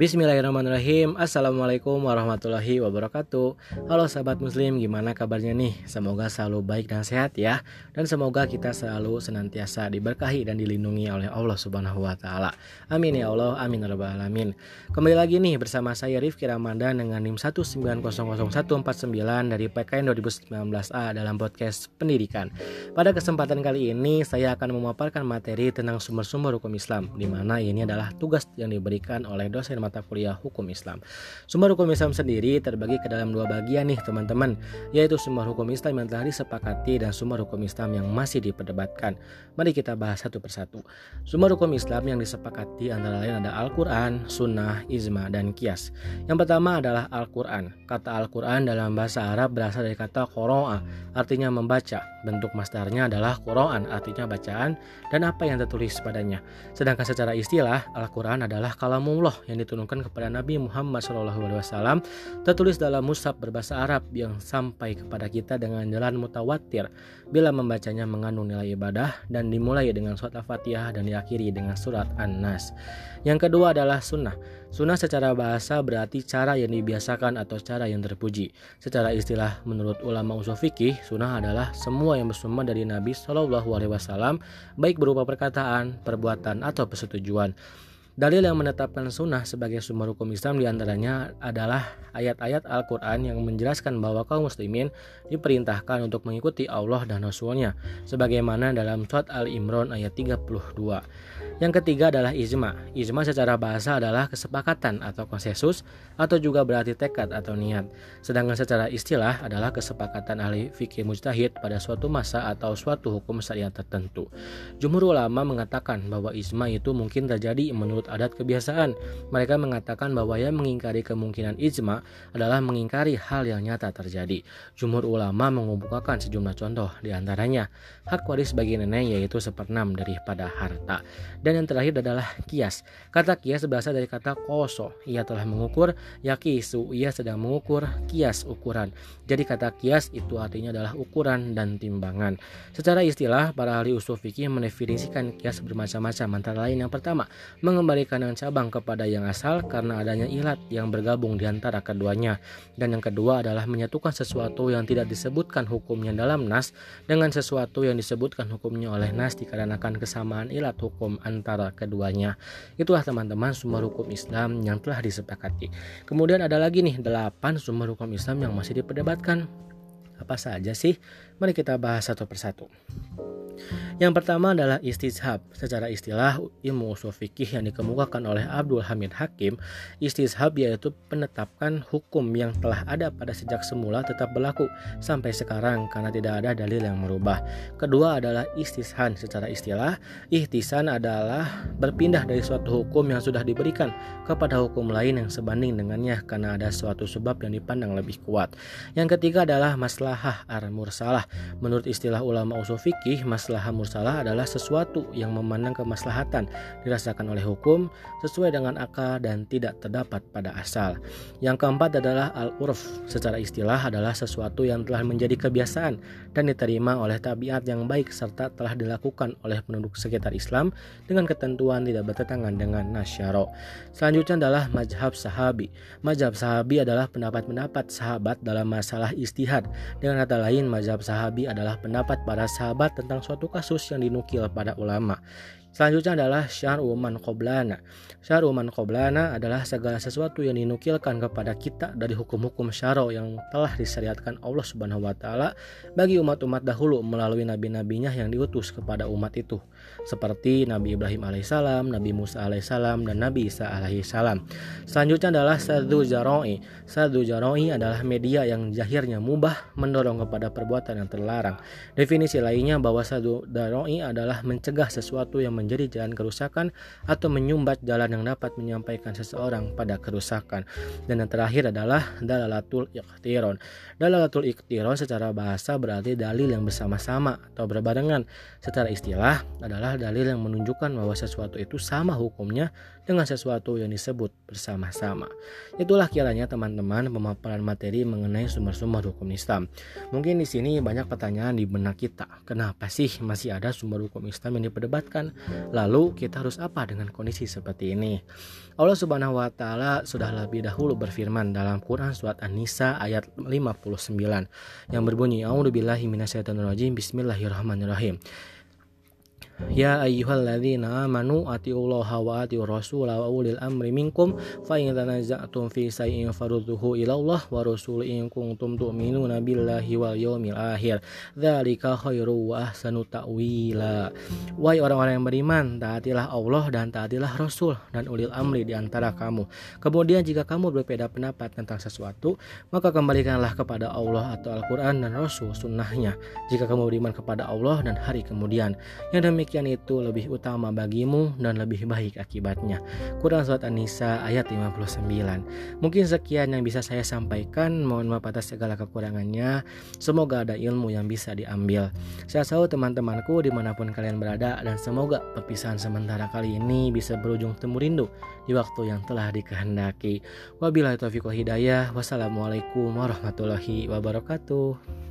Bismillahirrahmanirrahim. Assalamualaikum warahmatullahi wabarakatuh. Halo sahabat muslim gimana kabarnya nih? Semoga selalu baik dan sehat ya. Dan semoga kita selalu senantiasa diberkahi dan dilindungi oleh Allah subhanahu wa ta'ala. Amin ya Allah, amin ya rabbal alamin. Kembali lagi nih bersama saya Rifki Ramadan Dengan NIM 1900149 dari PKN 2019A dalam podcast pendidikan. Pada kesempatan kali ini saya akan memaparkan materi tentang sumber-sumber hukum Islam Di mana ini adalah tugas yang diberikan oleh dosen mata kuliah hukum Islam. Sumber hukum Islam sendiri terbagi ke dalam dua bagian nih teman-teman, yaitu sumber hukum Islam yang telah disepakati dan sumber hukum Islam yang masih diperdebatkan. Mari kita bahas satu persatu. Sumber hukum Islam yang disepakati antara lain ada Al-Quran, Sunnah, Ijma, dan Kias. Yang pertama adalah Al-Quran. Kata Al-Quran dalam bahasa Arab berasal dari kata Qoro'a, artinya membaca. Bentuk masdarnya adalah Quran, artinya bacaan, dan apa yang tertulis padanya. Sedangkan secara istilah, Al-Quran adalah kalamullah yang ditulis diturunkan kepada Nabi Muhammad SAW tertulis dalam mushaf berbahasa Arab yang sampai kepada kita dengan jalan mutawatir bila membacanya mengandung nilai ibadah dan dimulai dengan surat Al-Fatihah dan diakhiri dengan surat An-Nas. Yang kedua adalah sunnah. Sunnah secara bahasa berarti cara yang dibiasakan atau cara yang terpuji. Secara istilah menurut ulama usul fikih, sunnah adalah semua yang bersumber dari Nabi Wasallam, baik berupa perkataan, perbuatan atau persetujuan. Dalil yang menetapkan sunnah sebagai sumber hukum Islam di antaranya adalah ayat-ayat Al-Quran yang menjelaskan bahwa kaum muslimin diperintahkan untuk mengikuti Allah dan Rasulnya sebagaimana dalam surat Al-Imran ayat 32. Yang ketiga adalah ijma. Ijma secara bahasa adalah kesepakatan atau konsensus atau juga berarti tekad atau niat. Sedangkan secara istilah adalah kesepakatan ahli fikih mujtahid pada suatu masa atau suatu hukum syariat tertentu. Jumhur ulama mengatakan bahwa ijma itu mungkin terjadi menurut adat kebiasaan. Mereka mengatakan bahwa yang mengingkari kemungkinan ijma adalah mengingkari hal yang nyata terjadi. Jumhur ulama mengumpulkan sejumlah contoh di antaranya hak waris bagi nenek yaitu seperenam daripada harta. Dan dan yang terakhir adalah kias. Kata kias berasal dari kata koso. Ia telah mengukur, ya kisu. Ia sedang mengukur kias ukuran. Jadi kata kias itu artinya adalah ukuran dan timbangan. Secara istilah, para ahli usul fikih mendefinisikan kias bermacam-macam. Antara lain yang pertama, mengembalikan yang cabang kepada yang asal karena adanya ilat yang bergabung di antara keduanya. Dan yang kedua adalah menyatukan sesuatu yang tidak disebutkan hukumnya dalam nas dengan sesuatu yang disebutkan hukumnya oleh nas dikarenakan kesamaan ilat hukum antara antara keduanya. Itulah teman-teman sumber hukum Islam yang telah disepakati. Kemudian ada lagi nih delapan sumber hukum Islam yang masih diperdebatkan. Apa saja sih? Mari kita bahas satu persatu. Yang pertama adalah istishab. Secara istilah ilmu usul fikih yang dikemukakan oleh Abdul Hamid Hakim, istishab yaitu penetapkan hukum yang telah ada pada sejak semula tetap berlaku sampai sekarang karena tidak ada dalil yang merubah. Kedua adalah istishan. Secara istilah, ihtisan adalah berpindah dari suatu hukum yang sudah diberikan kepada hukum lain yang sebanding dengannya karena ada suatu sebab yang dipandang lebih kuat. Yang ketiga adalah maslahah ar-mursalah. Menurut istilah ulama usul fikih, maslahah mursalah salah adalah sesuatu yang memandang kemaslahatan dirasakan oleh hukum sesuai dengan akal dan tidak terdapat pada asal. Yang keempat adalah al-urf. Secara istilah adalah sesuatu yang telah menjadi kebiasaan dan diterima oleh tabiat yang baik serta telah dilakukan oleh penduduk sekitar Islam dengan ketentuan tidak bertentangan dengan nasyaro. Selanjutnya adalah mazhab sahabi. Mazhab sahabi adalah pendapat-pendapat sahabat dalam masalah istihad. Dengan kata lain, mazhab sahabi adalah pendapat para sahabat tentang suatu kasus kasus yang dinukil pada ulama. Selanjutnya adalah syar'u man qoblana. Syar'u man qoblana adalah segala sesuatu yang dinukilkan kepada kita dari hukum-hukum syara yang telah disyariatkan Allah Subhanahu wa taala bagi umat-umat dahulu melalui nabi-nabinya yang diutus kepada umat itu. Seperti Nabi Ibrahim alaihissalam, Nabi Musa alaihissalam, dan Nabi Isa alaihissalam. Selanjutnya adalah sadu jaroi. Sadu jaroi adalah media yang jahirnya mubah mendorong kepada perbuatan yang terlarang. Definisi lainnya bahwa sadu jaroi adalah mencegah sesuatu yang menjadi jalan kerusakan atau menyumbat jalan yang dapat menyampaikan seseorang pada kerusakan. Dan yang terakhir adalah dalalatul ikhtiron. Dalalatul ikhtiron secara bahasa berarti dalil yang bersama-sama atau berbarengan. Secara istilah adalah dalil yang menunjukkan bahwa sesuatu itu sama hukumnya dengan sesuatu yang disebut bersama-sama. Itulah kiranya teman-teman pemaparan materi mengenai sumber-sumber hukum Islam. Mungkin di sini banyak pertanyaan di benak kita. Kenapa sih masih ada sumber hukum Islam yang diperdebatkan? Lalu kita harus apa dengan kondisi seperti ini? Allah Subhanahu wa taala sudah lebih dahulu berfirman dalam Quran surat An-Nisa ayat 59 yang berbunyi A'udzubillahi minasyaitonirrajim Bismillahirrahmanirrahim. Ya ayyuhalladzina amanu atiullaha wa atiur rasul wa ulil amri minkum fa in tanaza'tum fi shay'in farudduhu ila Allah wa rasul in kuntum tu'minuna billahi wal yawmil akhir. Dzalika khairu wa ahsanu ta'wila. Wahai orang-orang yang beriman taatilah Allah dan taatilah Rasul dan ulil amri di antara kamu. Kemudian jika kamu berbeda pendapat tentang sesuatu maka kembalikanlah kepada Allah atau Al-Qur'an dan Rasul sunnahnya. Jika kamu beriman kepada Allah dan hari kemudian yang demikian demikian itu lebih utama bagimu dan lebih baik akibatnya. Quran Surat An-Nisa ayat 59. Mungkin sekian yang bisa saya sampaikan. Mohon maaf atas segala kekurangannya. Semoga ada ilmu yang bisa diambil. Saya tahu teman-temanku di mana pun kalian berada dan semoga perpisahan sementara kali ini bisa berujung temu rindu di waktu yang telah dikehendaki. Wabillahi taufiq hidayah. Wassalamualaikum warahmatullahi wabarakatuh.